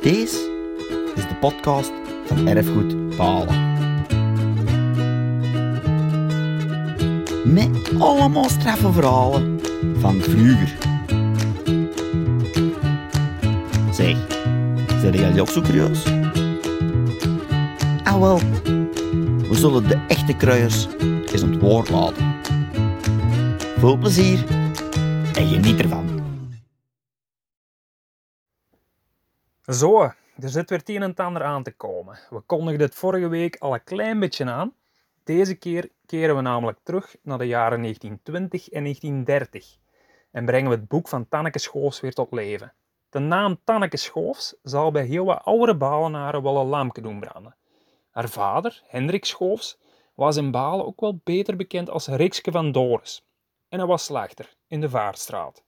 Deze is de podcast van Erfgoed Balen. Met allemaal straffe verhalen van vroeger. Zeg, zijn jullie ook zo curieus? Ah wel, we zullen de echte kruiers eens aan het woord laten. Veel plezier en geniet ervan. Zo, er zit weer het een en het ander aan te komen. We kondigden het vorige week al een klein beetje aan. Deze keer keren we namelijk terug naar de jaren 1920 en 1930 en brengen we het boek van Tanneke Schoofs weer tot leven. De naam Tanneke Schoofs zal bij heel wat oudere Balenaren wel een lampje doen branden. Haar vader, Hendrik Schoofs, was in Balen ook wel beter bekend als Rikske van Doris. En hij was slachter in de Vaartstraat.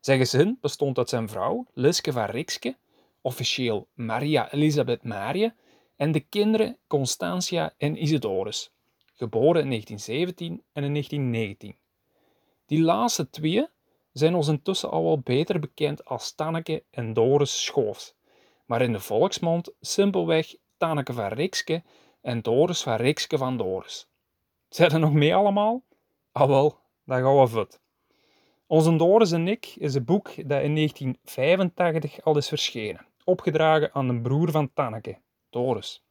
Zijn gezin bestond uit zijn vrouw, Liske van Rikske, officieel Maria Elisabeth Marie, en de kinderen Constantia en Isidorus, geboren in 1917 en in 1919. Die laatste twee zijn ons intussen al wel beter bekend als Tanneke en Doris Schoofs, maar in de volksmond simpelweg Tanneke van Rikske en Doris van Rikske van Doris. Zijn er nog mee allemaal? Ah wel, dat gaan we vet. Onze Doris en ik is een boek dat in 1985 al is verschenen, opgedragen aan een broer van Tanneke, Doris.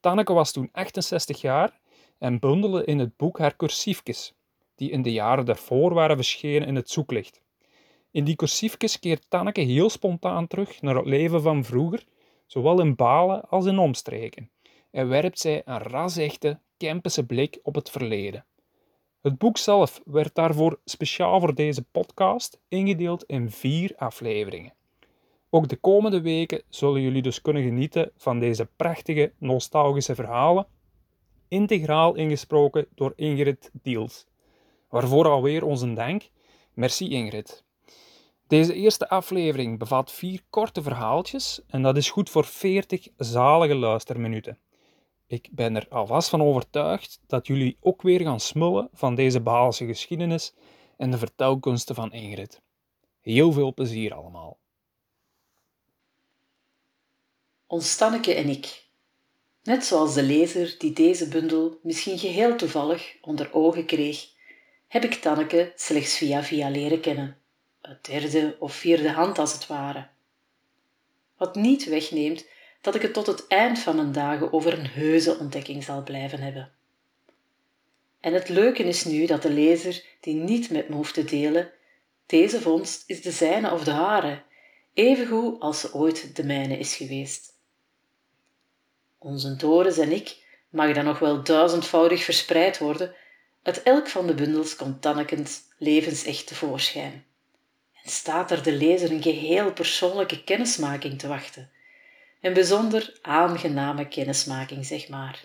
Tanneke was toen 68 jaar en bundelde in het boek haar cursiefjes, die in de jaren daarvoor waren verschenen in het zoeklicht. In die cursiefjes keert Tanneke heel spontaan terug naar het leven van vroeger, zowel in Balen als in omstreken, en werpt zij een rasechte, Kempische blik op het verleden. Het boek zelf werd daarvoor speciaal voor deze podcast ingedeeld in vier afleveringen. Ook de komende weken zullen jullie dus kunnen genieten van deze prachtige, nostalgische verhalen, integraal ingesproken door Ingrid Diels. Waarvoor alweer onze dank. Merci Ingrid. Deze eerste aflevering bevat vier korte verhaaltjes en dat is goed voor 40 zalige luisterminuten. Ik ben er alvast van overtuigd dat jullie ook weer gaan smullen van deze Baalse geschiedenis en de vertelkunsten van Ingrid. Heel veel plezier allemaal. Ons Tanneke en ik. Net zoals de lezer die deze bundel misschien geheel toevallig onder ogen kreeg, heb ik Tanneke slechts via via leren kennen, uit derde of vierde hand als het ware. Wat niet wegneemt dat ik het tot het eind van mijn dagen over een heuse ontdekking zal blijven hebben. En het leuke is nu dat de lezer die niet met me hoeft te delen, deze vondst is de zijne of de hare, evengoed als ze ooit de mijne is geweest. Onze Doris en ik mag dan nog wel duizendvoudig verspreid worden, uit elk van de bundels komt Tannekens levensecht tevoorschijn. En staat er de lezer een geheel persoonlijke kennismaking te wachten. Een bijzonder aangename kennismaking, zeg maar.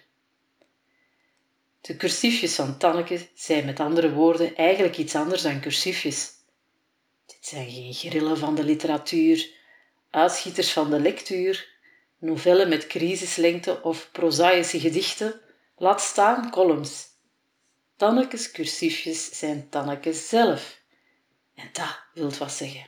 De cursiefjes van Tanneke zijn met andere woorden eigenlijk iets anders dan cursiefjes. Dit zijn geen grillen van de literatuur, uitschieters van de lectuur, novellen met crisislengte of prozaïsche gedichten, laat staan columns. Tannekes cursiefjes zijn Tanneke zelf. En dat wilt wat zeggen.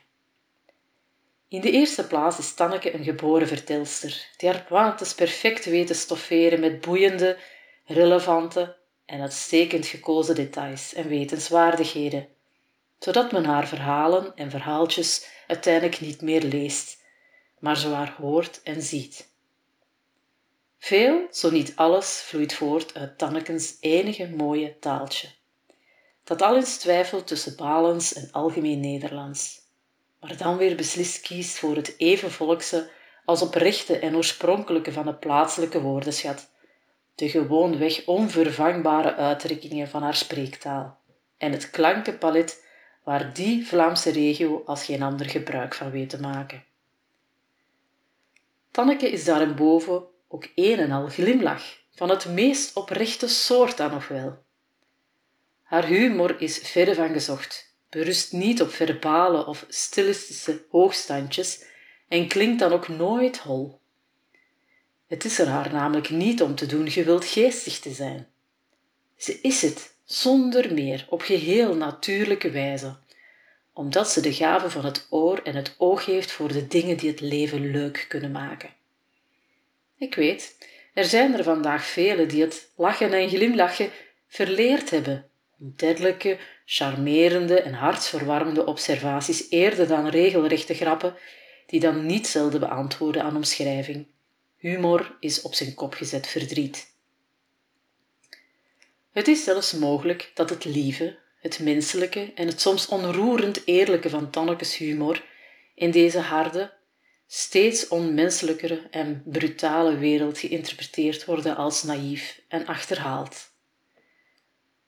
In de eerste plaats is Tanneke een geboren vertelster, die haar perfect weet te stofferen met boeiende, relevante en uitstekend gekozen details en wetenswaardigheden, zodat men haar verhalen en verhaaltjes uiteindelijk niet meer leest, maar zwaar hoort en ziet. Veel, zo niet alles, vloeit voort uit Tannekens enige mooie taaltje. Dat al eens twijfelt tussen Balens en algemeen Nederlands, maar dan weer beslist kiest voor het even volkse als oprechte en oorspronkelijke van de plaatselijke woordenschat, de gewoonweg onvervangbare uitdrukkingen van haar spreektaal en het klankenpalet waar die Vlaamse regio als geen ander gebruik van weet te maken. Tanneke is daarboven ook een en al glimlach, van het meest oprechte soort dan nog wel. Haar humor is verre van gezocht, berust niet op verbale of stilistische hoogstandjes en klinkt dan ook nooit hol. Het is er haar namelijk niet om te doen gewild geestig te zijn. Ze is het, zonder meer, op geheel natuurlijke wijze, omdat ze de gave van het oor en het oog heeft voor de dingen die het leven leuk kunnen maken. Ik weet, er zijn er vandaag velen die het lachen en glimlachen verleerd hebben om dergelijke charmerende en hartsverwarmende observaties eerder dan regelrechte grappen die dan niet zelden beantwoorden aan omschrijving. Humor is op zijn kop gezet verdriet. Het is zelfs mogelijk dat het lieve, het menselijke en het soms onroerend eerlijke van Tannekes humor in deze harde, steeds onmenselijkere en brutale wereld geïnterpreteerd worden als naïef en achterhaald.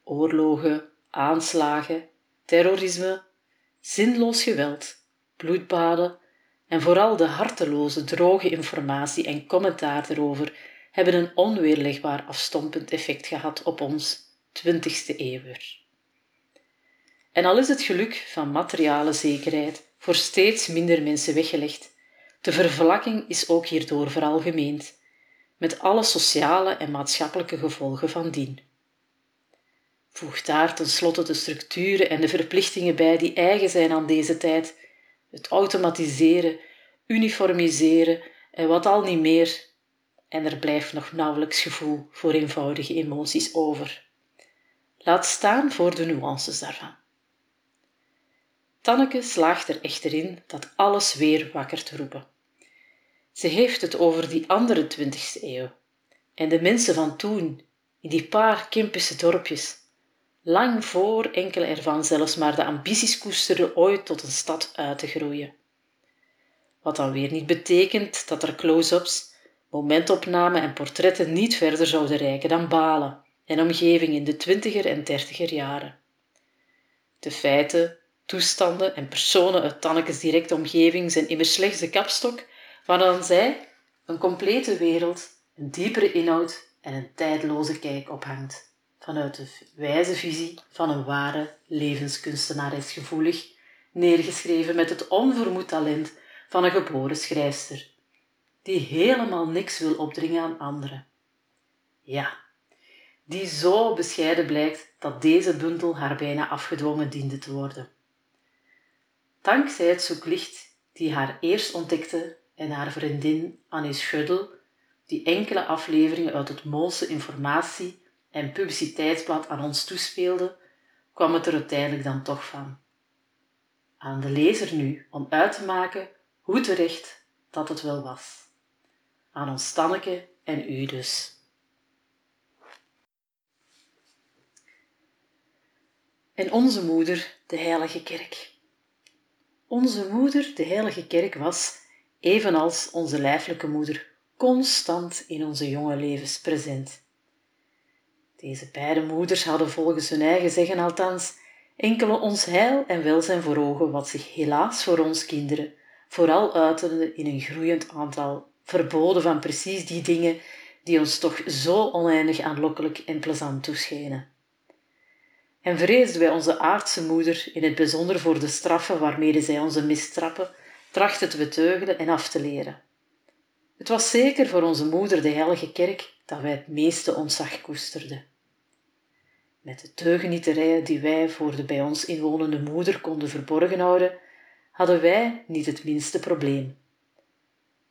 Oorlogen, aanslagen, terrorisme, zinloos geweld, bloedbaden en vooral de harteloze, droge informatie en commentaar erover hebben een onweerlegbaar afstompend effect gehad op ons, 20ste eeuwer. En al is het geluk van materiale zekerheid voor steeds minder mensen weggelegd, de vervlakking is ook hierdoor veralgemeend, met alle sociale en maatschappelijke gevolgen van dien. Voeg daar tenslotte de structuren en de verplichtingen bij die eigen zijn aan deze tijd, het automatiseren, uniformiseren en wat al niet meer, en er blijft nog nauwelijks gevoel voor eenvoudige emoties over. Laat staan voor de nuances daarvan. Tanneke slaagt er echter in dat alles weer wakker te roepen. Ze heeft het over die andere twintigste eeuw en de mensen van toen, in die paar Kempische dorpjes, lang voor enkele ervan zelfs maar de ambities koesterden ooit tot een stad uit te groeien. Wat dan weer niet betekent dat er close-ups, momentopnamen en portretten niet verder zouden reiken dan Balen en omgeving in de twintiger en dertiger jaren. De feiten, toestanden en personen uit Tannekes directe omgeving zijn immers slechts de kapstok waaraan zij een complete wereld, een diepere inhoud en een tijdloze kijk ophangt. Vanuit de wijze visie van een ware levenskunstenares gevoelig, neergeschreven met het onvermoed talent van een geboren schrijfster, die helemaal niks wil opdringen aan anderen. Ja, die zo bescheiden blijkt dat deze bundel haar bijna afgedwongen diende te worden. Dankzij het zoeklicht die haar eerst ontdekte en haar vriendin Annie Schuddel, die enkele afleveringen uit het Moolse informatie- en publiciteitsblad aan ons toespeelde, kwam het er uiteindelijk dan toch van. Aan de lezer nu om uit te maken hoe terecht dat het wel was. Aan ons Tanneke en u dus. En onze moeder, de Heilige Kerk. Onze moeder, de Heilige Kerk, was, evenals onze lijfelijke moeder, constant in onze jonge levens present. Deze beide moeders hadden volgens hun eigen zeggen althans enkele ons heil en welzijn voor ogen, wat zich helaas voor ons kinderen vooral uitende in een groeiend aantal verboden van precies die dingen die ons toch zo oneindig aanlokkelijk en plezant toeschenen. En vreesden wij onze aardse moeder in het bijzonder voor de straffen waarmede zij onze mistrappen trachtte te beteugelen en af te leren. Het was zeker voor onze moeder de heilige kerk dat wij het meeste ontzag koesterden. Met de teugenieterijen die wij voor de bij ons inwonende moeder konden verborgen houden, hadden wij niet het minste probleem.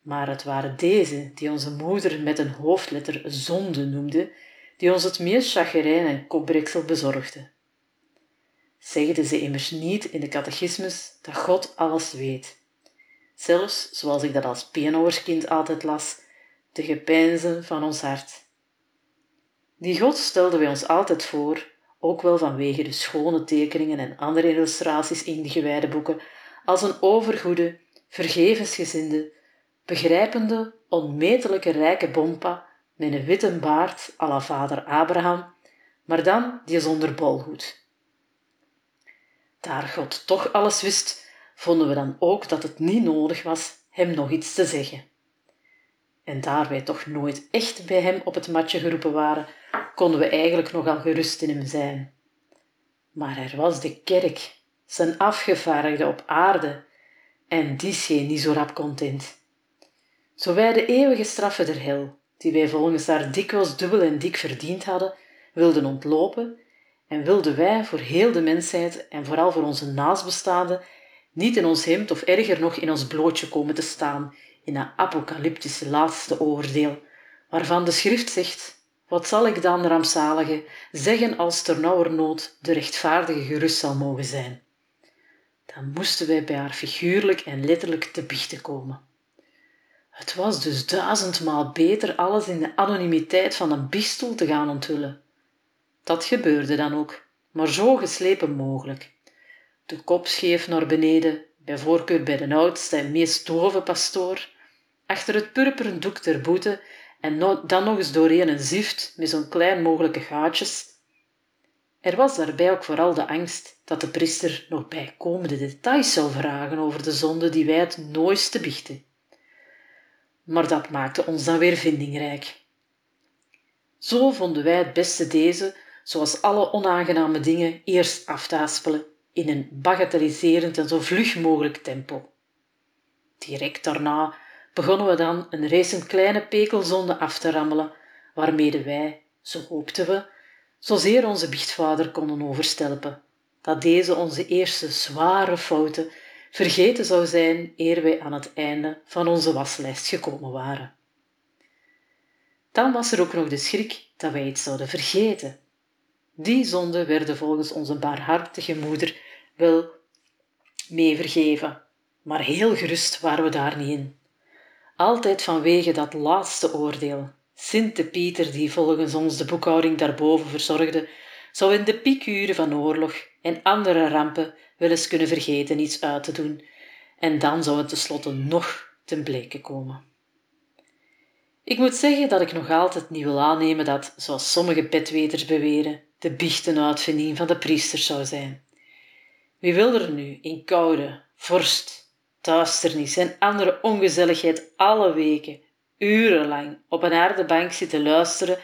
Maar het waren deze die onze moeder met een hoofdletter zonde noemde, die ons het meest chagrijn en kopbreksel bezorgden. Zegde ze immers niet in de catechismus dat God alles weet. Zelfs, zoals ik dat als pianoerskind altijd las, de gepeinzen van ons hart. Die God stelden wij ons altijd voor, ook wel vanwege de schone tekeningen en andere illustraties in de gewijde boeken, als een overgoede, vergevensgezinde, begrijpende, onmetelijke rijke bompa met een witte baard à la vader Abraham, maar dan die zonder bolhoed. Daar God toch alles wist, vonden we dan ook dat het niet nodig was hem nog iets te zeggen. En daar wij toch nooit echt bij hem op het matje geroepen waren, konden we eigenlijk nogal gerust in hem zijn. Maar er was de kerk, zijn afgevaardigde op aarde, en die scheen niet zo rap content. Zo wij de eeuwige straffen der hel, die wij volgens haar dikwijls dubbel en dik verdiend hadden, wilden ontlopen en wilden wij voor heel de mensheid en vooral voor onze naastbestaanden niet in ons hemd of erger nog in ons blootje komen te staan in dat apocalyptische laatste oordeel, waarvan de schrift zegt, wat zal ik dan, rampzalige, zeggen als ternauwernood de rechtvaardige gerust zal mogen zijn? Dan moesten wij bij haar figuurlijk en letterlijk te biechten komen. Het was dus duizendmaal beter alles in de anonimiteit van een biechtstoel te gaan onthullen. Dat gebeurde dan ook, maar zo geslepen mogelijk. De kop scheef naar beneden, bij voorkeur bij de oudste en meest dove pastoor, achter het purperen doek ter boete en dan nog eens doorheen een zift met zo'n klein mogelijke gaatjes. Er was daarbij ook vooral de angst dat de priester nog bijkomende details zou vragen over de zonde die wij het nooiste biechten. Maar dat maakte ons dan weer vindingrijk. Zo vonden wij het beste deze, zoals alle onaangename dingen, eerst aftaspelen in een bagatelliserend en zo vlug mogelijk tempo. Direct daarna begonnen we dan een race kleine pekelzonde af te rammelen, waarmede wij, zo hoopten we, zozeer onze biechtvader konden overstelpen, dat deze onze eerste zware fouten vergeten zou zijn eer wij aan het einde van onze waslijst gekomen waren. Dan was er ook nog de schrik dat wij iets zouden vergeten. Die zonden werden volgens onze barhartige moeder wel mee vergeven, maar heel gerust waren we daar niet in. Altijd vanwege dat laatste oordeel. Sint Pieter, die volgens ons de boekhouding daarboven verzorgde, zou in de piekuren van oorlog en andere rampen wel eens kunnen vergeten iets uit te doen, en dan zou het tenslotte nog ten bleke komen. Ik moet zeggen dat ik nog altijd niet wil aannemen dat, zoals sommige bedweters beweren, de biecht een uitvinding van de priesters zou zijn. Wie wil er nu in koude, vorst, duisternis en andere ongezelligheid alle weken, urenlang op een aarde bank zitten luisteren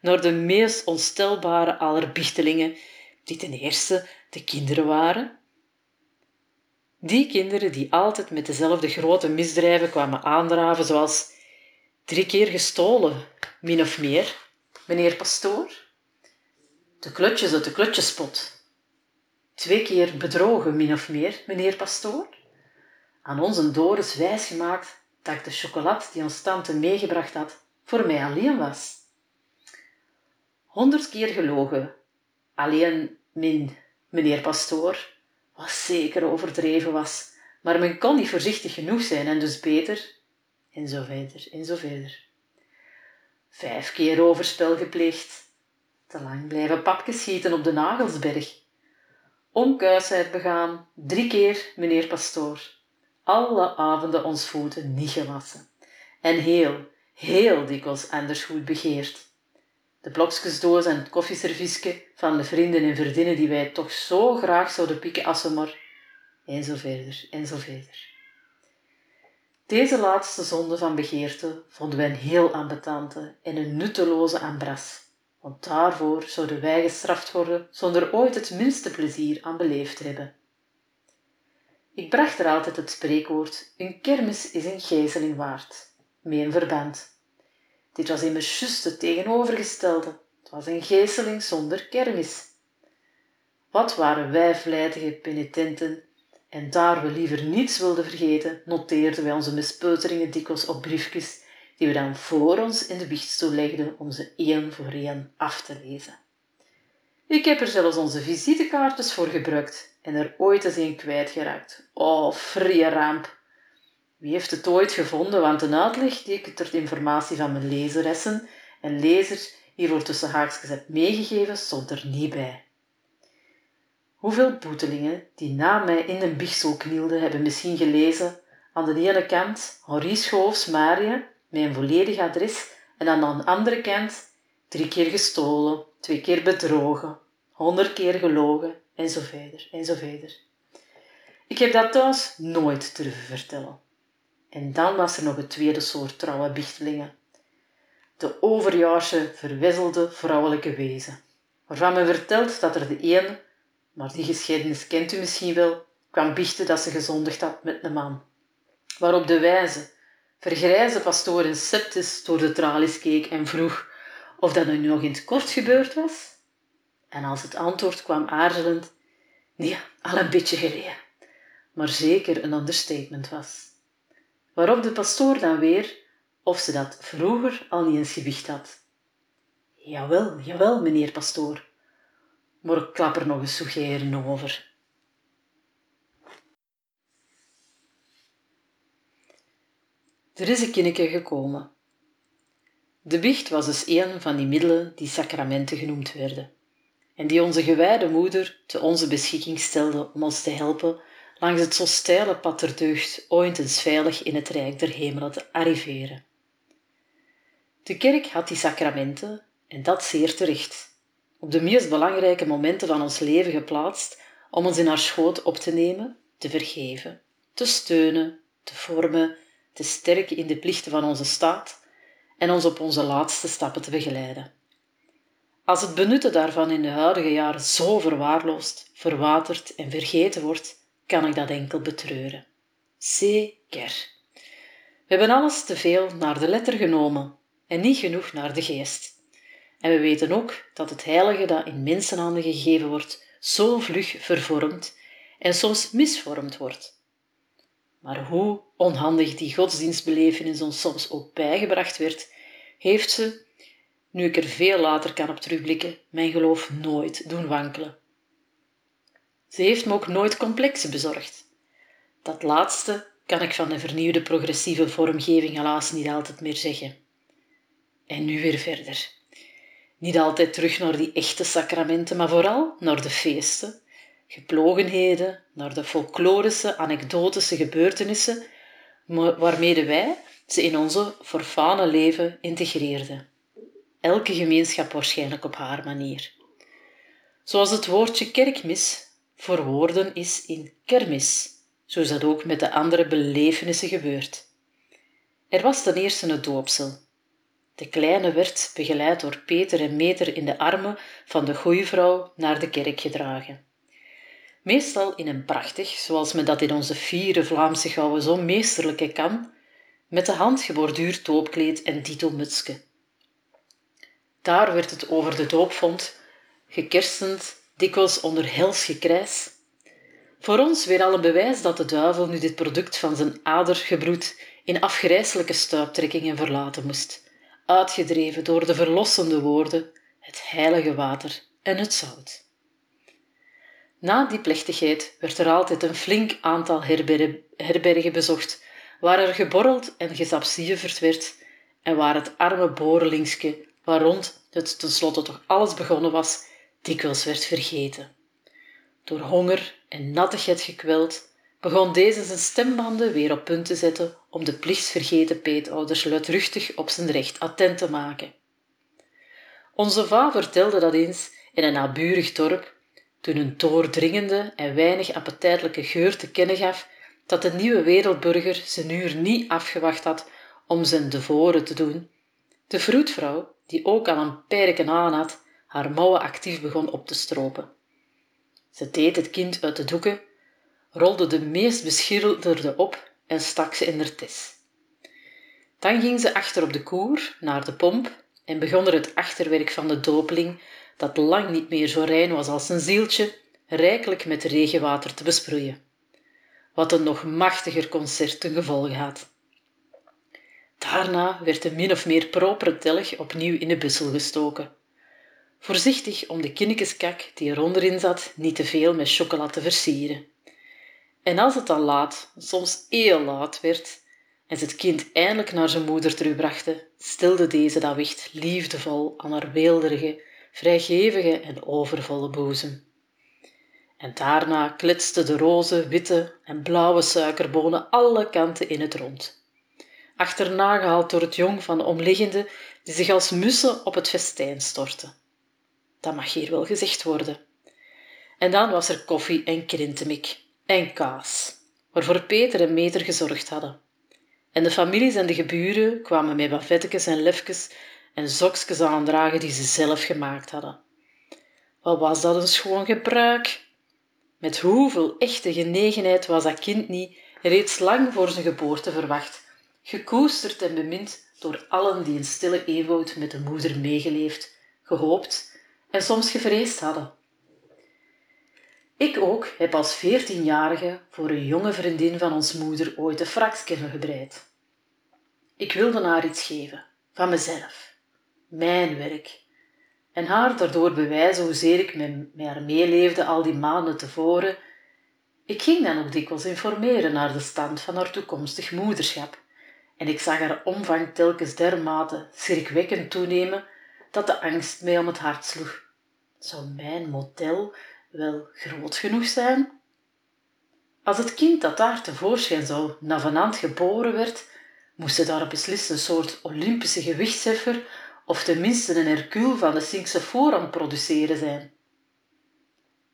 naar de meest onstelbare aller biechtelingen, die ten eerste de kinderen waren. Die kinderen die altijd met dezelfde grote misdrijven kwamen aandraven, zoals drie keer gestolen, min of meer, meneer pastoor. De klutjes uit de klutjespot. Twee keer bedrogen, min of meer, meneer pastoor. Aan onze Doris wijsgemaakt dat ik de chocolade die ons tante meegebracht had, voor mij alleen was. Honderd keer gelogen, alleen min, meneer pastoor, wat zeker overdreven was, maar men kon niet voorzichtig genoeg zijn en dus beter, en zo verder, en zo verder. Vijf keer overspel gepleegd, te lang blijven papjes schieten op de Nagelsberg, onkuisheid begaan, drie keer, meneer pastoor, alle avonden ons voeten niet gewassen, en heel, heel dikwijls anders goed begeerd. De blokjesdoos en het koffieserviesje van de vrienden en vriendinnen die wij toch zo graag zouden pikken als we maar... En zo verder, en zo verder. Deze laatste zonde van begeerte vonden wij een heel ambetante en een nutteloze ambras, want daarvoor zouden wij gestraft worden zonder ooit het minste plezier aan beleefd te hebben. Ik bracht er altijd het spreekwoord, een kermis is een gijzeling waard, mee een verband. Dit was immers juist het tegenovergestelde. Het was een geesteling zonder kermis. Wat waren wij vlijtige penitenten, en daar we liever niets wilden vergeten, noteerden wij onze mispeuteringen dikwijls op briefjes, die we dan voor ons in de biechtstoel legden om ze één voor één af te lezen. Ik heb er zelfs onze visitekaartjes voor gebruikt en er ooit eens een kwijtgeraakt. Oh, vrije ramp! Wie heeft het ooit gevonden? Want een uitleg die ik ter informatie van mijn lezeressen en lezers hiervoor tussen haakjes heb meegegeven, stond er niet bij. Hoeveel boetelingen die na mij in de biechtstoel knielden, hebben misschien gelezen aan de ene kant Henri Schoofs Maria, met een volledig adres, en aan de andere kant drie keer gestolen, twee keer bedrogen, honderd keer gelogen, en zo verder, en verder. Ik heb dat thuis nooit durven vertellen. En dan was er nog het tweede soort trouwe bichtelingen. De overjaarse, verwisselde vrouwelijke wezen. Waarvan men vertelt dat er de een, maar die geschiedenis kent u misschien wel, kwam biechten dat ze gezondigd had met een man. Waarop de wijze, vergrijze pastoor in septis door de tralies keek en vroeg of dat nu nog in het kort gebeurd was. En als het antwoord kwam aarzelend, ja, al een beetje geleden, maar zeker een understatement was. Waarop de pastoor dan weer, of ze dat vroeger al niet eens gewicht had. Jawel, jawel, meneer pastoor, maar ik klap er nog eens suggereren over. Er is een kinneke gekomen. De biecht was dus een van die middelen die sacramenten genoemd werden en die onze gewijde moeder te onze beschikking stelde om ons te helpen langs het zo steile pad der deugd ooit eens veilig in het rijk der hemelen te arriveren. De kerk had die sacramenten, en dat zeer terecht, op de meest belangrijke momenten van ons leven geplaatst om ons in haar schoot op te nemen, te vergeven, te steunen, te vormen, te sterken in de plichten van onze staat en ons op onze laatste stappen te begeleiden. Als het benutten daarvan in de huidige jaren zo verwaarloosd, verwaterd en vergeten wordt, kan ik dat enkel betreuren. Zeker. We hebben alles te veel naar de letter genomen en niet genoeg naar de geest. En we weten ook dat het heilige dat in mensenhanden gegeven wordt, zo vlug vervormd en soms misvormd wordt. Maar hoe onhandig die godsdienstbelevenis ons soms ook bijgebracht werd, heeft ze, nu ik er veel later kan op terugblikken, mijn geloof nooit doen wankelen. Ze heeft me ook nooit complexen bezorgd. Dat laatste kan ik van de vernieuwde progressieve vormgeving helaas niet altijd meer zeggen. En nu weer verder. Niet altijd terug naar die echte sacramenten, maar vooral naar de feesten, geplogenheden, naar de folklorische, anekdotische gebeurtenissen, waarmee wij ze in onze forfane leven integreerden. Elke gemeenschap waarschijnlijk op haar manier. Zoals het woordje kerkmis voor woorden is in kermis, zoals dat ook met de andere belevenissen gebeurt. Er was ten eerste het doopsel. De kleine werd, begeleid door Peter en Meter in de armen van de goeivrouw, naar de kerk gedragen. Meestal in een prachtig, zoals men dat in onze vierde Vlaamse gouwen zo meesterlijke kan, met de hand geborduurd doopkleed en dito mutske. Daar werd het over de doopvond, gekersend, dikwijls onder hels gekrijs. Voor ons weer al een bewijs dat de duivel nu dit product van zijn adergebroed in afgrijselijke stuiptrekkingen verlaten moest uitgedreven door de verlossende woorden, het heilige water en het zout. Na die plechtigheid werd er altijd een flink aantal herbergen bezocht, waar er geborreld en gesapsieverd werd en waar het arme boerlingske, waar rond het tenslotte toch alles begonnen was, dikwijls werd vergeten. Door honger en nattigheid gekweld, begon deze zijn stembanden weer op punt te zetten om de plichtsvergeten peetouders luidruchtig op zijn recht attent te maken. Onze va vertelde dat eens in een naburig dorp, toen een doordringende en weinig appetijtelijke geur te kennen gaf dat de nieuwe wereldburger zijn uur niet afgewacht had om zijn devoren te doen, de vroedvrouw, die ook al een perken aan had, haar mouwen actief begon op te stropen. Ze deed het kind uit de doeken rolde de meest beschilderde op en stak ze in haar tes. Dan ging ze achter op de koer naar de pomp en begon er het achterwerk van de dopeling, dat lang niet meer zo rein was als een zieltje, rijkelijk met regenwater te besproeien. Wat een nog machtiger concert ten gevolge had. Daarna werd de min of meer propere telg opnieuw in de bussel gestoken. Voorzichtig om de kinnekeskak die eronderin zat niet te veel met chocola te versieren. En als het dan laat, soms heel laat werd, en ze het kind eindelijk naar zijn moeder terugbrachten, stilde deze dat wicht liefdevol aan haar weelderige, vrijgevige en overvolle boezem. En daarna klitsten de roze, witte en blauwe suikerbonen alle kanten in het rond. Achterna gehaald door het jong van de omliggende, die zich als mussen op het festijn stortten. Dat mag hier wel gezegd worden. En dan was er koffie en krintemik, en kaas, waarvoor Peter en Meter gezorgd hadden. En de families en de geburen kwamen met bavettekes en lefkes en zokjes aandragen die ze zelf gemaakt hadden. Wat was dat een schoon gebruik? Met hoeveel echte genegenheid was dat kind niet reeds lang voor zijn geboorte verwacht, gekoesterd en bemind door allen die in stille eenvoud met de moeder meegeleefd, gehoopt en soms gevreesd hadden. Ik ook heb als veertienjarige voor een jonge vriendin van ons moeder ooit een fraksje gebreid. Ik wilde haar iets geven, van mezelf, mijn werk, en haar daardoor bewijzen hoezeer ik met haar meeleefde al die maanden tevoren. Ik ging dan ook dikwijls informeren naar de stand van haar toekomstig moederschap, en ik zag haar omvang telkens dermate schrikwekkend toenemen dat de angst mij om het hart sloeg. Zou mijn model wel groot genoeg zijn? Als het kind dat daar tevoorschijn zou navenant geboren werd, moest het daar beslist een soort Olympische gewichtsheffer of tenminste een Hercule van de Sinkse voorhand produceren zijn.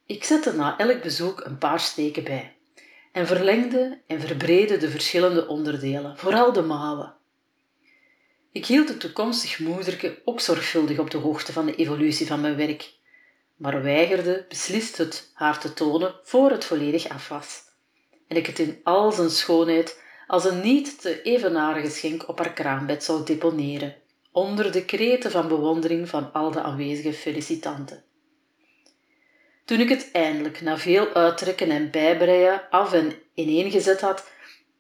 Ik zette na elk bezoek een paar steken bij en verlengde en verbreedde de verschillende onderdelen, vooral de mouwen. Ik hield het toekomstig moederke ook zorgvuldig op de hoogte van de evolutie van mijn werk, maar weigerde beslist het haar te tonen voor het volledig af was en ik het in al zijn schoonheid als een niet te evenaren geschenk op haar kraambed zou deponeren, onder de kreten van bewondering van al de aanwezige felicitanten. Toen ik het eindelijk na veel uittrekken en bijbreien af en ineengezet had,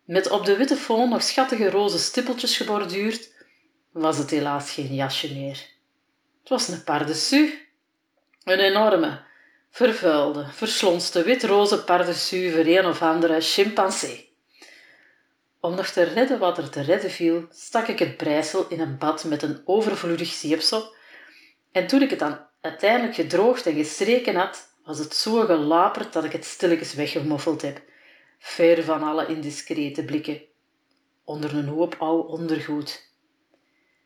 met op de witte foon nog schattige roze stippeltjes geborduurd, was het helaas geen jasje meer. Het was een een enorme, vervuilde, verslonste wit-roze pardessus voor een of andere chimpansee. Om nog te redden wat er te redden viel, stak ik het breisel in een bad met een overvloedig zeepsel en toen ik het dan uiteindelijk gedroogd en gestreken had, was het zo gelaperd dat ik het stilletjes weggemoffeld heb, ver van alle indiscrete blikken, onder een hoop oud ondergoed.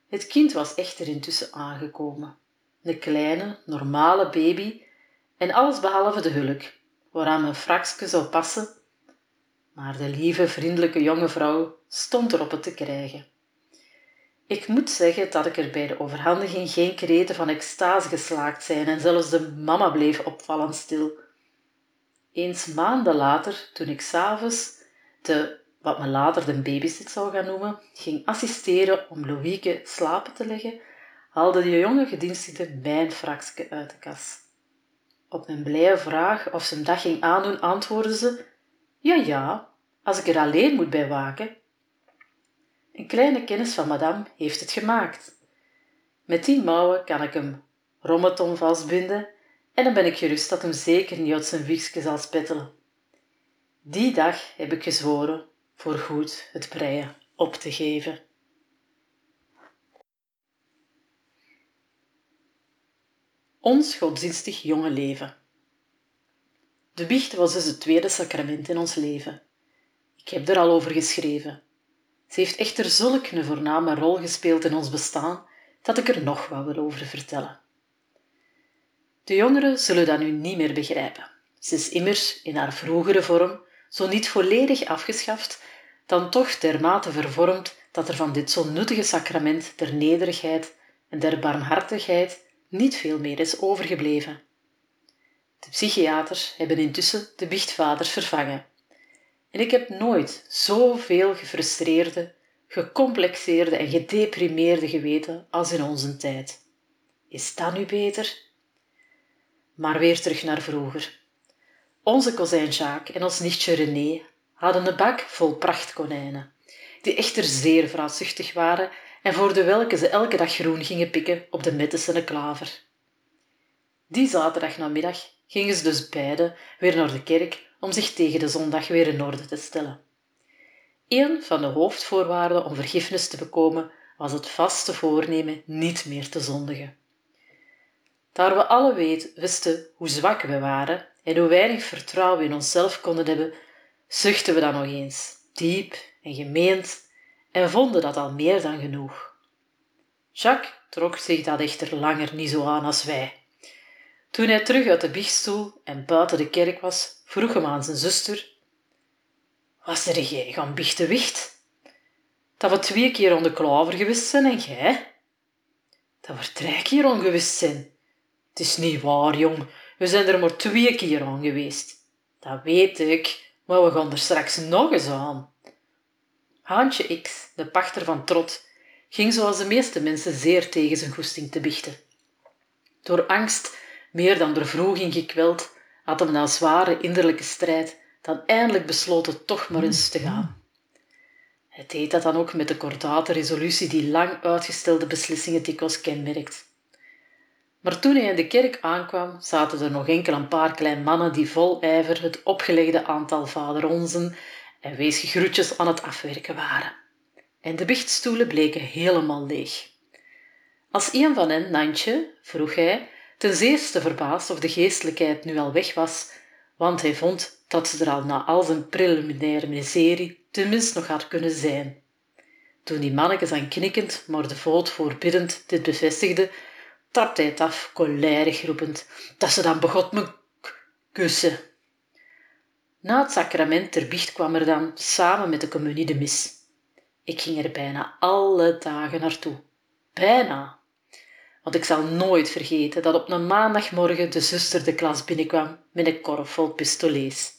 Het kind was echter intussen aangekomen. Een kleine, normale baby en alles behalve de hulk, waaraan mijn frakske zou passen, maar de lieve, vriendelijke jonge vrouw stond erop het te krijgen. Ik moet zeggen dat ik er bij de overhandiging geen kreten van extase geslaakt zijn en zelfs de mama bleef opvallend stil. Eens maanden later, toen ik s'avonds de, wat men later de babysit zou gaan noemen, ging assisteren om Louieke slapen te leggen, haalde de jonge gedienstigde mijn frakske uit de kas. Op mijn blije vraag of ze hem dat ging aandoen, antwoordde ze: Ja, ja, als ik er alleen moet bij waken. Een kleine kennis van madame heeft het gemaakt. Met die mouwen kan ik hem rommeton vastbinden en dan ben ik gerust dat hem zeker niet uit zijn wiegje zal spettelen. Die dag heb ik gezworen voor goed het breien op te geven. Ons godsdienstig jonge leven. De biecht was dus het tweede sacrament in ons leven. Ik heb er al over geschreven. Ze heeft echter zulk een voorname rol gespeeld in ons bestaan dat ik er nog wat wil over vertellen. De jongeren zullen dat nu niet meer begrijpen. Ze is immers in haar vroegere vorm, zo niet volledig afgeschaft, dan toch dermate vervormd dat er van dit zo nuttige sacrament der nederigheid en der barmhartigheid niet veel meer is overgebleven. De psychiaters hebben intussen de biechtvaders vervangen. En ik heb nooit zoveel gefrustreerde, gecomplexeerde en gedeprimeerde geweten als in onze tijd. Is dat nu beter? Maar weer terug naar vroeger. Onze kozijn Jacques en ons nichtje René hadden een bak vol prachtkonijnen, die echter zeer vraatzuchtig waren en voor de welke ze elke dag groen gingen pikken op de mettesene klaver. Die zaterdagnamiddag gingen ze dus beiden weer naar de kerk om zich tegen de zondag weer in orde te stellen. Een van de hoofdvoorwaarden om vergiffenis te bekomen was het vaste voornemen niet meer te zondigen. Daar we alle weet, wisten hoe zwak we waren en hoe weinig vertrouwen in onszelf konden hebben, zuchten we dan nog eens, diep en gemeend, en vonden dat al meer dan genoeg. Jacques trok zich dat echter langer niet zo aan als wij. Toen hij terug uit de biechtstoel en buiten de kerk was, vroeg hem aan zijn zuster: Was er jij gaan biechten wicht? Dat we twee keer om de klaver geweest zijn en jij? Dat we drie keer ongewist zijn. Het is niet waar, jong. We zijn er maar twee keer aan geweest. Dat weet ik, maar we gaan er straks nog eens aan. Haantje X, de pachter van Trot, ging zoals de meeste mensen zeer tegen zijn goesting te biechten. Door angst meer dan de vroeging gekweld, had hem na zware innerlijke strijd dan eindelijk besloten toch maar eens te gaan. Hij deed dat dan ook met de kordate resolutie die lang uitgestelde beslissingen dikwijls kenmerkt. Maar toen hij in de kerk aankwam, zaten er nog enkel een paar klein mannen die vol ijver het opgelegde aantal vaderonzen en weesgegroetjes aan het afwerken waren. En de bichtstoelen bleken helemaal leeg. Als een van hen, Nantje, vroeg hij, ten zeerste verbaasd of de geestelijkheid nu al weg was, want hij vond dat ze er al na al zijn preliminaire miserie tenminste nog had kunnen zijn. Toen die mannetjes aan knikkend, maar de voet voorbiddend dit bevestigde, trapte hij het af, cholerig roepend, dat ze dan begot me kussen. Na het sacrament ter biecht kwam er dan, samen met de communie, de mis. Ik ging er bijna alle dagen naartoe. Bijna. Want ik zal nooit vergeten dat op een maandagmorgen de zuster de klas binnenkwam met een korf vol pistolets.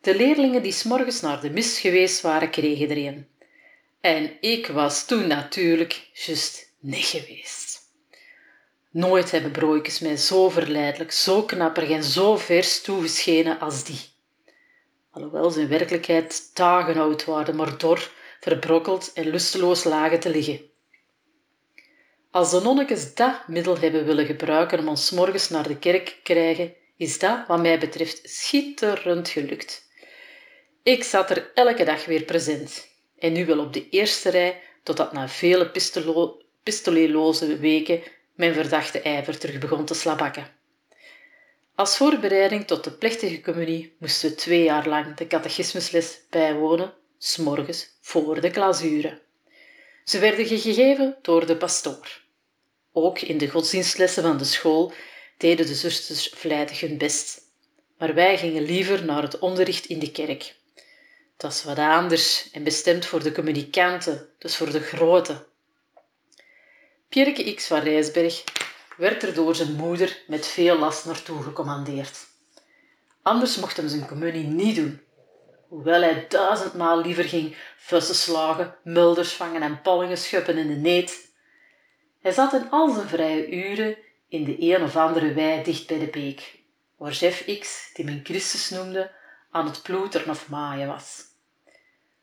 De leerlingen die s'morgens naar de mis geweest waren, kregen er een. En ik was toen natuurlijk juist niet geweest. Nooit hebben broeikes mij zo verleidelijk, zo knapperig en zo vers toegeschenen als die. Alhoewel ze in werkelijkheid dagen oud waren, maar dor, verbrokkeld en lusteloos lagen te liggen. Als de nonnekes dat middel hebben willen gebruiken om ons morgens naar de kerk te krijgen, is dat, wat mij betreft, schitterend gelukt. Ik zat er elke dag weer present. En nu wel op de eerste rij, totdat na vele pistolo pistoleloze weken mijn verdachte ijver terug begon te slabakken. Als voorbereiding tot de plechtige communie moesten we twee jaar lang de catechismusles bijwonen, s'morgens voor de klasuren. Ze werden gegeven door de pastoor. Ook in de godsdienstlessen van de school deden de zusters vlijtig hun best. Maar wij gingen liever naar het onderricht in de kerk. Dat is wat anders en bestemd voor de communicanten, dus voor de grote. Pierke X van Rijsberg werd er door zijn moeder met veel last naartoe gecommandeerd. Anders mocht hem zijn communie niet doen, hoewel hij duizendmaal liever ging fussen slagen, mulders vangen en pollingen schuppen in de neet. Hij zat in al zijn vrije uren in de een of andere wei dicht bij de beek, waar chef X, die men Christus noemde, aan het ploeteren of maaien was.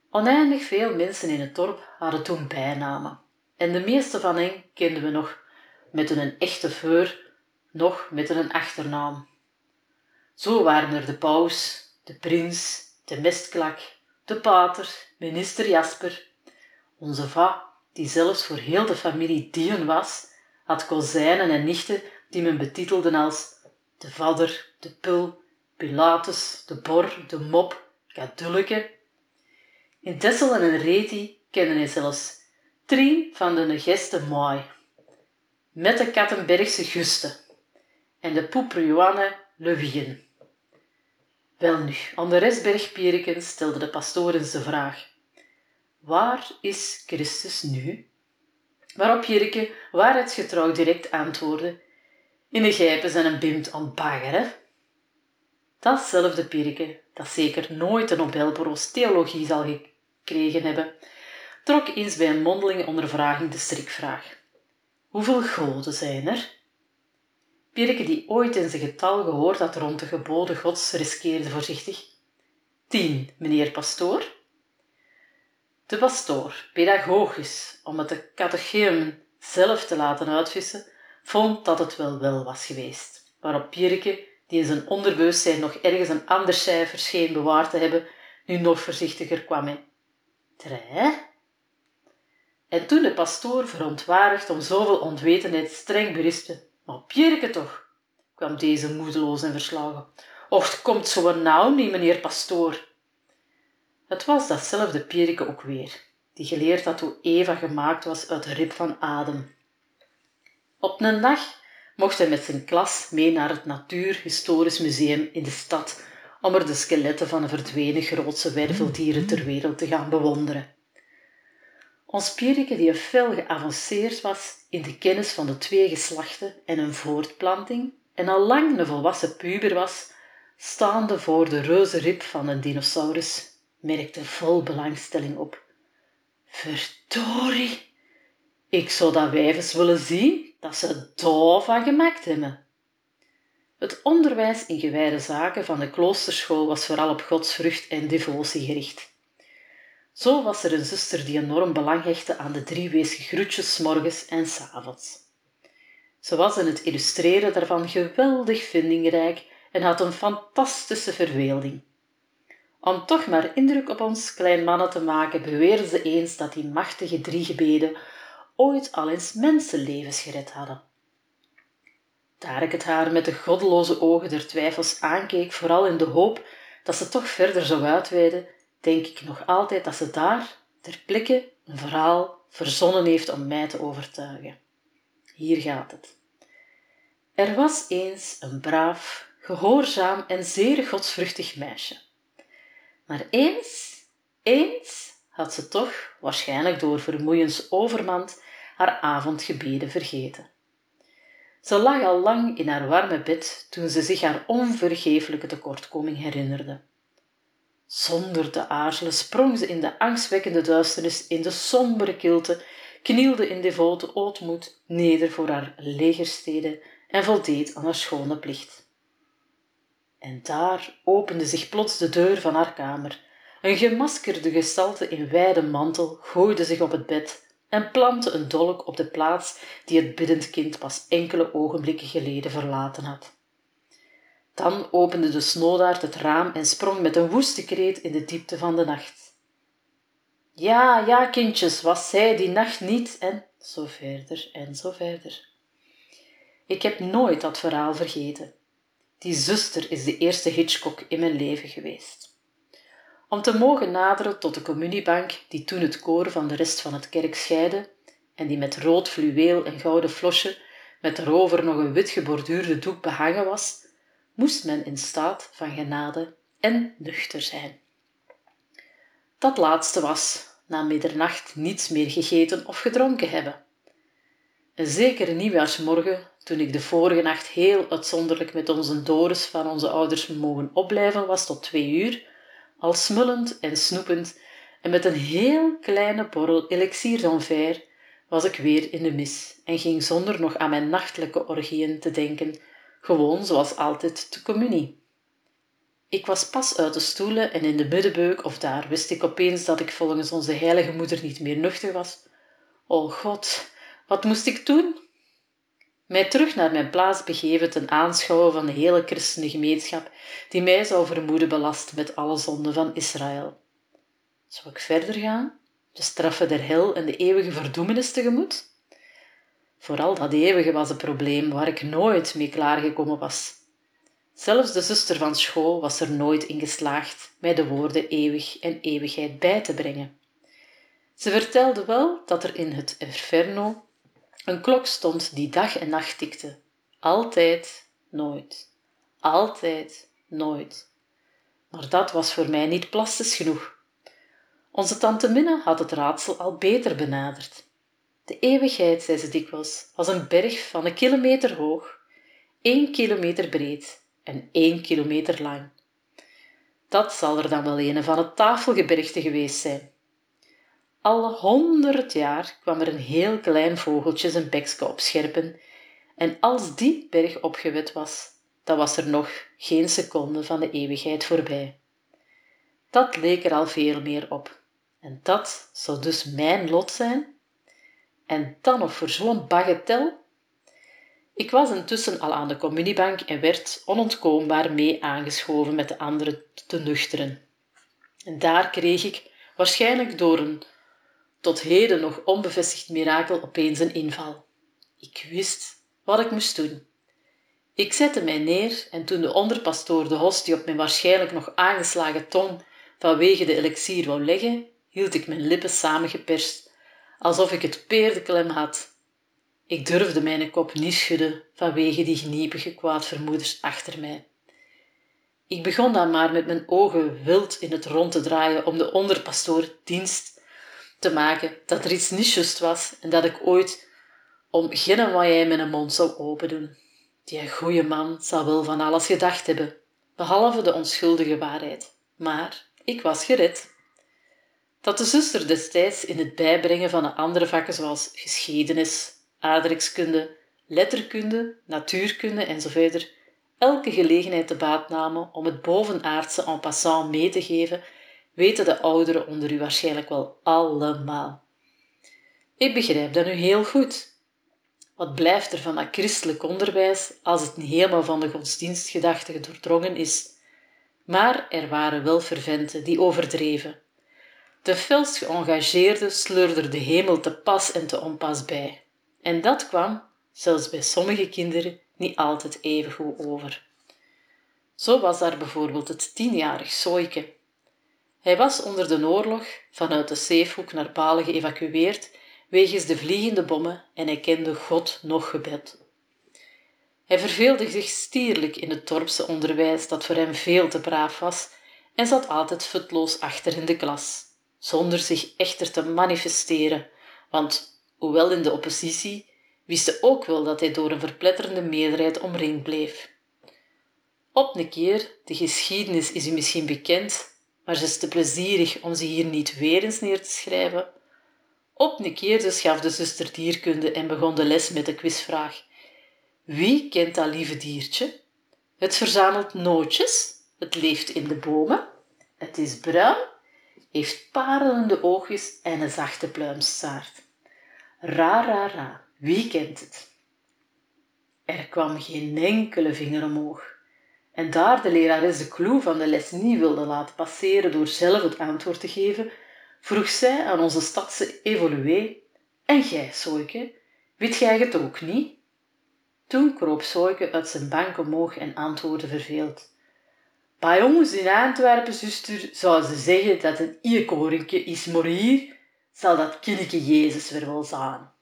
Oneindig veel mensen in het dorp hadden toen bijnamen, en de meeste van hen kenden we nog met een echte veur, nog met een achternaam. Zo waren er de paus, de prins, de mestklak, de pater, minister Jasper, onze va, die zelfs voor heel de familie dien was, had kozijnen en nichten die men betitelde als de vader, de pul, Pilatus, de bor, de mop, Kadulleke. In Tessel en in Reti kennen hij zelfs drie van de gesten mooi, met de Kattenbergse Guste en de poeper Johanne Levien. Welnu, aan de restbergpierken stelde de pastoor eens de vraag: Waar is Christus nu? Waarop Jirke waarheidsgetrouw direct antwoordde: In de gijpen zijn een bimt aan baggeren. Datzelfde Pirke, dat zeker nooit een Nobelprijs theologie zal gekregen hebben, trok eens bij een mondelinge ondervraging de strikvraag. Hoeveel goden zijn er? Pirke, die ooit in zijn getal gehoord had rond de geboden gods, riskeerde voorzichtig. Tien, meneer pastoor. De pastoor, pedagogisch, om het de catechismen zelf te laten uitvissen, vond dat het wel wel was geweest. Waarop Pierke, die in zijn onderbewustzijn nog ergens een ander cijfer scheen bewaard te hebben, nu nog voorzichtiger kwam? En toen de pastoor, verontwaardigd om zoveel ontwetenheid, streng berispte. Maar Pierke toch, kwam deze moedeloos en verslagen. Och, komt zo nou niet, meneer pastoor. Het was datzelfde Pierke ook weer, die geleerd had hoe Eva gemaakt was uit de rib van Adem. Op een dag mocht hij met zijn klas mee naar het Natuurhistorisch Museum in de stad om er de skeletten van de verdwenen grootste werveldieren ter wereld te gaan bewonderen. Ons Pierke, die fel geavanceerd was in de kennis van de twee geslachten en een voortplanting, en al lang een volwassen puber was, staande voor de reuze rib van een dinosaurus, merkte vol belangstelling op. Verdorie, ik zou dat wijfes willen zien dat ze daar van gemaakt hebben. Het onderwijs in gewijde zaken van de kloosterschool was vooral op godsvrucht en devotie gericht. Zo was er een zuster die enorm belang hechtte aan de drie weesge groetjes morgens en s avonds. Ze was in het illustreren daarvan geweldig vindingrijk en had een fantastische verbeelding. Om toch maar indruk op ons klein mannen te maken, beweerde ze eens dat die machtige drie gebeden ooit al eens mensenlevens gered hadden. Daar ik het haar met de goddeloze ogen der twijfels aankeek, vooral in de hoop dat ze toch verder zou uitweiden, denk ik nog altijd dat ze daar, ter plekke, een verhaal verzonnen heeft om mij te overtuigen. Hier gaat het. Er was eens een braaf, gehoorzaam en zeer godsvruchtig meisje. Maar eens, eens had ze toch, waarschijnlijk door vermoeiens overmand, haar avondgebeden vergeten. Ze lag al lang in haar warme bed toen ze zich haar onvergeeflijke tekortkoming herinnerde. Zonder te aarzelen sprong ze in de angstwekkende duisternis in de sombere kilte, knielde in devote ootmoed neder voor haar legerstede en voldeed aan haar schone plicht. En daar opende zich plots de deur van haar kamer. Een gemaskerde gestalte in wijde mantel gooide zich op het bed en plantte een dolk op de plaats die het biddend kind pas enkele ogenblikken geleden verlaten had. Dan opende de snoodaard het raam en sprong met een woeste kreet in de diepte van de nacht. Ja, ja, kindjes, was zij die nacht niet, en zo verder en zo verder. Ik heb nooit dat verhaal vergeten. Die zuster is de eerste Hitchcock in mijn leven geweest. Om te mogen naderen tot de communiebank die toen het koor van de rest van het kerk scheidde en die met rood fluweel en gouden flosje met erover nog een wit geborduurde doek behangen was, moest men in staat van genade en nuchter zijn. Dat laatste was, na middernacht, niets meer gegeten of gedronken hebben. Een zekere nieuwjaarsmorgen, toen ik de vorige nacht heel uitzonderlijk met onze Doris van onze ouders mogen opblijven was tot twee uur, al smullend en snoepend en met een heel kleine borrel elixier d'enfer, was ik weer in de mis en ging zonder nog aan mijn nachtelijke orgieën te denken, gewoon zoals altijd de communie. Ik was pas uit de stoelen en in de middenbeuk, of daar wist ik opeens dat ik volgens onze heilige moeder niet meer nuchter was. O God, wat moest ik doen? Mij terug naar mijn plaats begeven ten aanschouwen van de hele christene gemeenschap die mij zou vermoeden belast met alle zonden van Israël. Zou ik verder gaan, de straffen der hel en de eeuwige verdoemenis tegemoet? Vooral dat eeuwige was een probleem waar ik nooit mee klaargekomen was. Zelfs de zuster van school was er nooit in geslaagd mij de woorden eeuwig en eeuwigheid bij te brengen. Ze vertelde wel dat er in het Inferno een klok stond die dag en nacht tikte. Altijd, nooit. Altijd, nooit. Maar dat was voor mij niet plastisch genoeg. Onze tante Minne had het raadsel al beter benaderd. De eeuwigheid, zei ze dikwijls, was een berg van een kilometer hoog, één kilometer breed en één kilometer lang. Dat zal er dan wel een van het tafelgebergte geweest zijn. Alle honderd jaar kwam er een heel klein vogeltje zijn bekske opscherpen en als die berg opgewet was, dan was er nog geen seconde van de eeuwigheid voorbij. Dat leek er al veel meer op. En dat zou dus mijn lot zijn? En dan nog voor zo'n bagatel? Ik was intussen al aan de communiebank en werd onontkoombaar mee aangeschoven met de anderen te nuchteren. En daar kreeg ik, waarschijnlijk door een tot heden nog onbevestigd mirakel opeens een inval. Ik wist wat ik moest doen. Ik zette mij neer en toen de onderpastoor de hostie op mijn waarschijnlijk nog aangeslagen tong vanwege de elixier wou leggen, hield ik mijn lippen samengeperst, alsof ik het peerdeklem had. Ik durfde mijn kop niet schudden vanwege die gniepige kwaadvermoeders achter mij. Ik begon dan maar met mijn ogen wild in het rond te draaien om de onderpastoor dienst te maken dat er iets niet just was en dat ik ooit om geen mijn mond zou opendoen. Die goeie man zal wel van alles gedacht hebben, behalve de onschuldige waarheid. Maar ik was gered. Dat de zuster destijds in het bijbrengen van de andere vakken zoals geschiedenis, aardrijkskunde, letterkunde, natuurkunde enzovoort elke gelegenheid te baat namen om het bovenaardse en passant mee te geven, weten de ouderen onder u waarschijnlijk wel allemaal. Ik begrijp dat nu heel goed. Wat blijft er van dat christelijk onderwijs als het niet helemaal van de godsdienstgedachte doordrongen is? Maar er waren wel ferventen die overdreven. De felst geëngageerde sleurde de hemel te pas en te onpas bij. En dat kwam, zelfs bij sommige kinderen, niet altijd even goed over. Zo was daar bijvoorbeeld het tienjarig Soike. Hij was onder de oorlog vanuit de Zeefhoek naar Balen geëvacueerd wegens de vliegende bommen en hij kende God nog gebed. Hij verveelde zich stierlijk in het dorpse onderwijs dat voor hem veel te braaf was en zat altijd futloos achter in de klas, zonder zich echter te manifesteren, want, hoewel in de oppositie, wist hij ook wel dat hij door een verpletterende meerderheid omringd bleef. Op een keer, de geschiedenis is u misschien bekend, maar ze is te plezierig om ze hier niet weer eens neer te schrijven. Op een keer dus gaf de zuster dierkunde en begon de les met de quizvraag. Wie kent dat lieve diertje? Het verzamelt nootjes, het leeft in de bomen, het is bruin, heeft parelende oogjes en een zachte pluimstaart. Ra, ra, ra, wie kent het? Er kwam geen enkele vinger omhoog. En daar de lerares de clue van de les niet wilde laten passeren door zelf het antwoord te geven, vroeg zij aan onze stadse evolué, en jij, Soike, weet jij het ook niet? Toen kroop Soike uit zijn bank omhoog en antwoordde verveeld. Bij ons in Antwerpen, zuster, zou ze zeggen dat het iekoringje is, maar hier zal dat kindje Jezus weer wel zijn.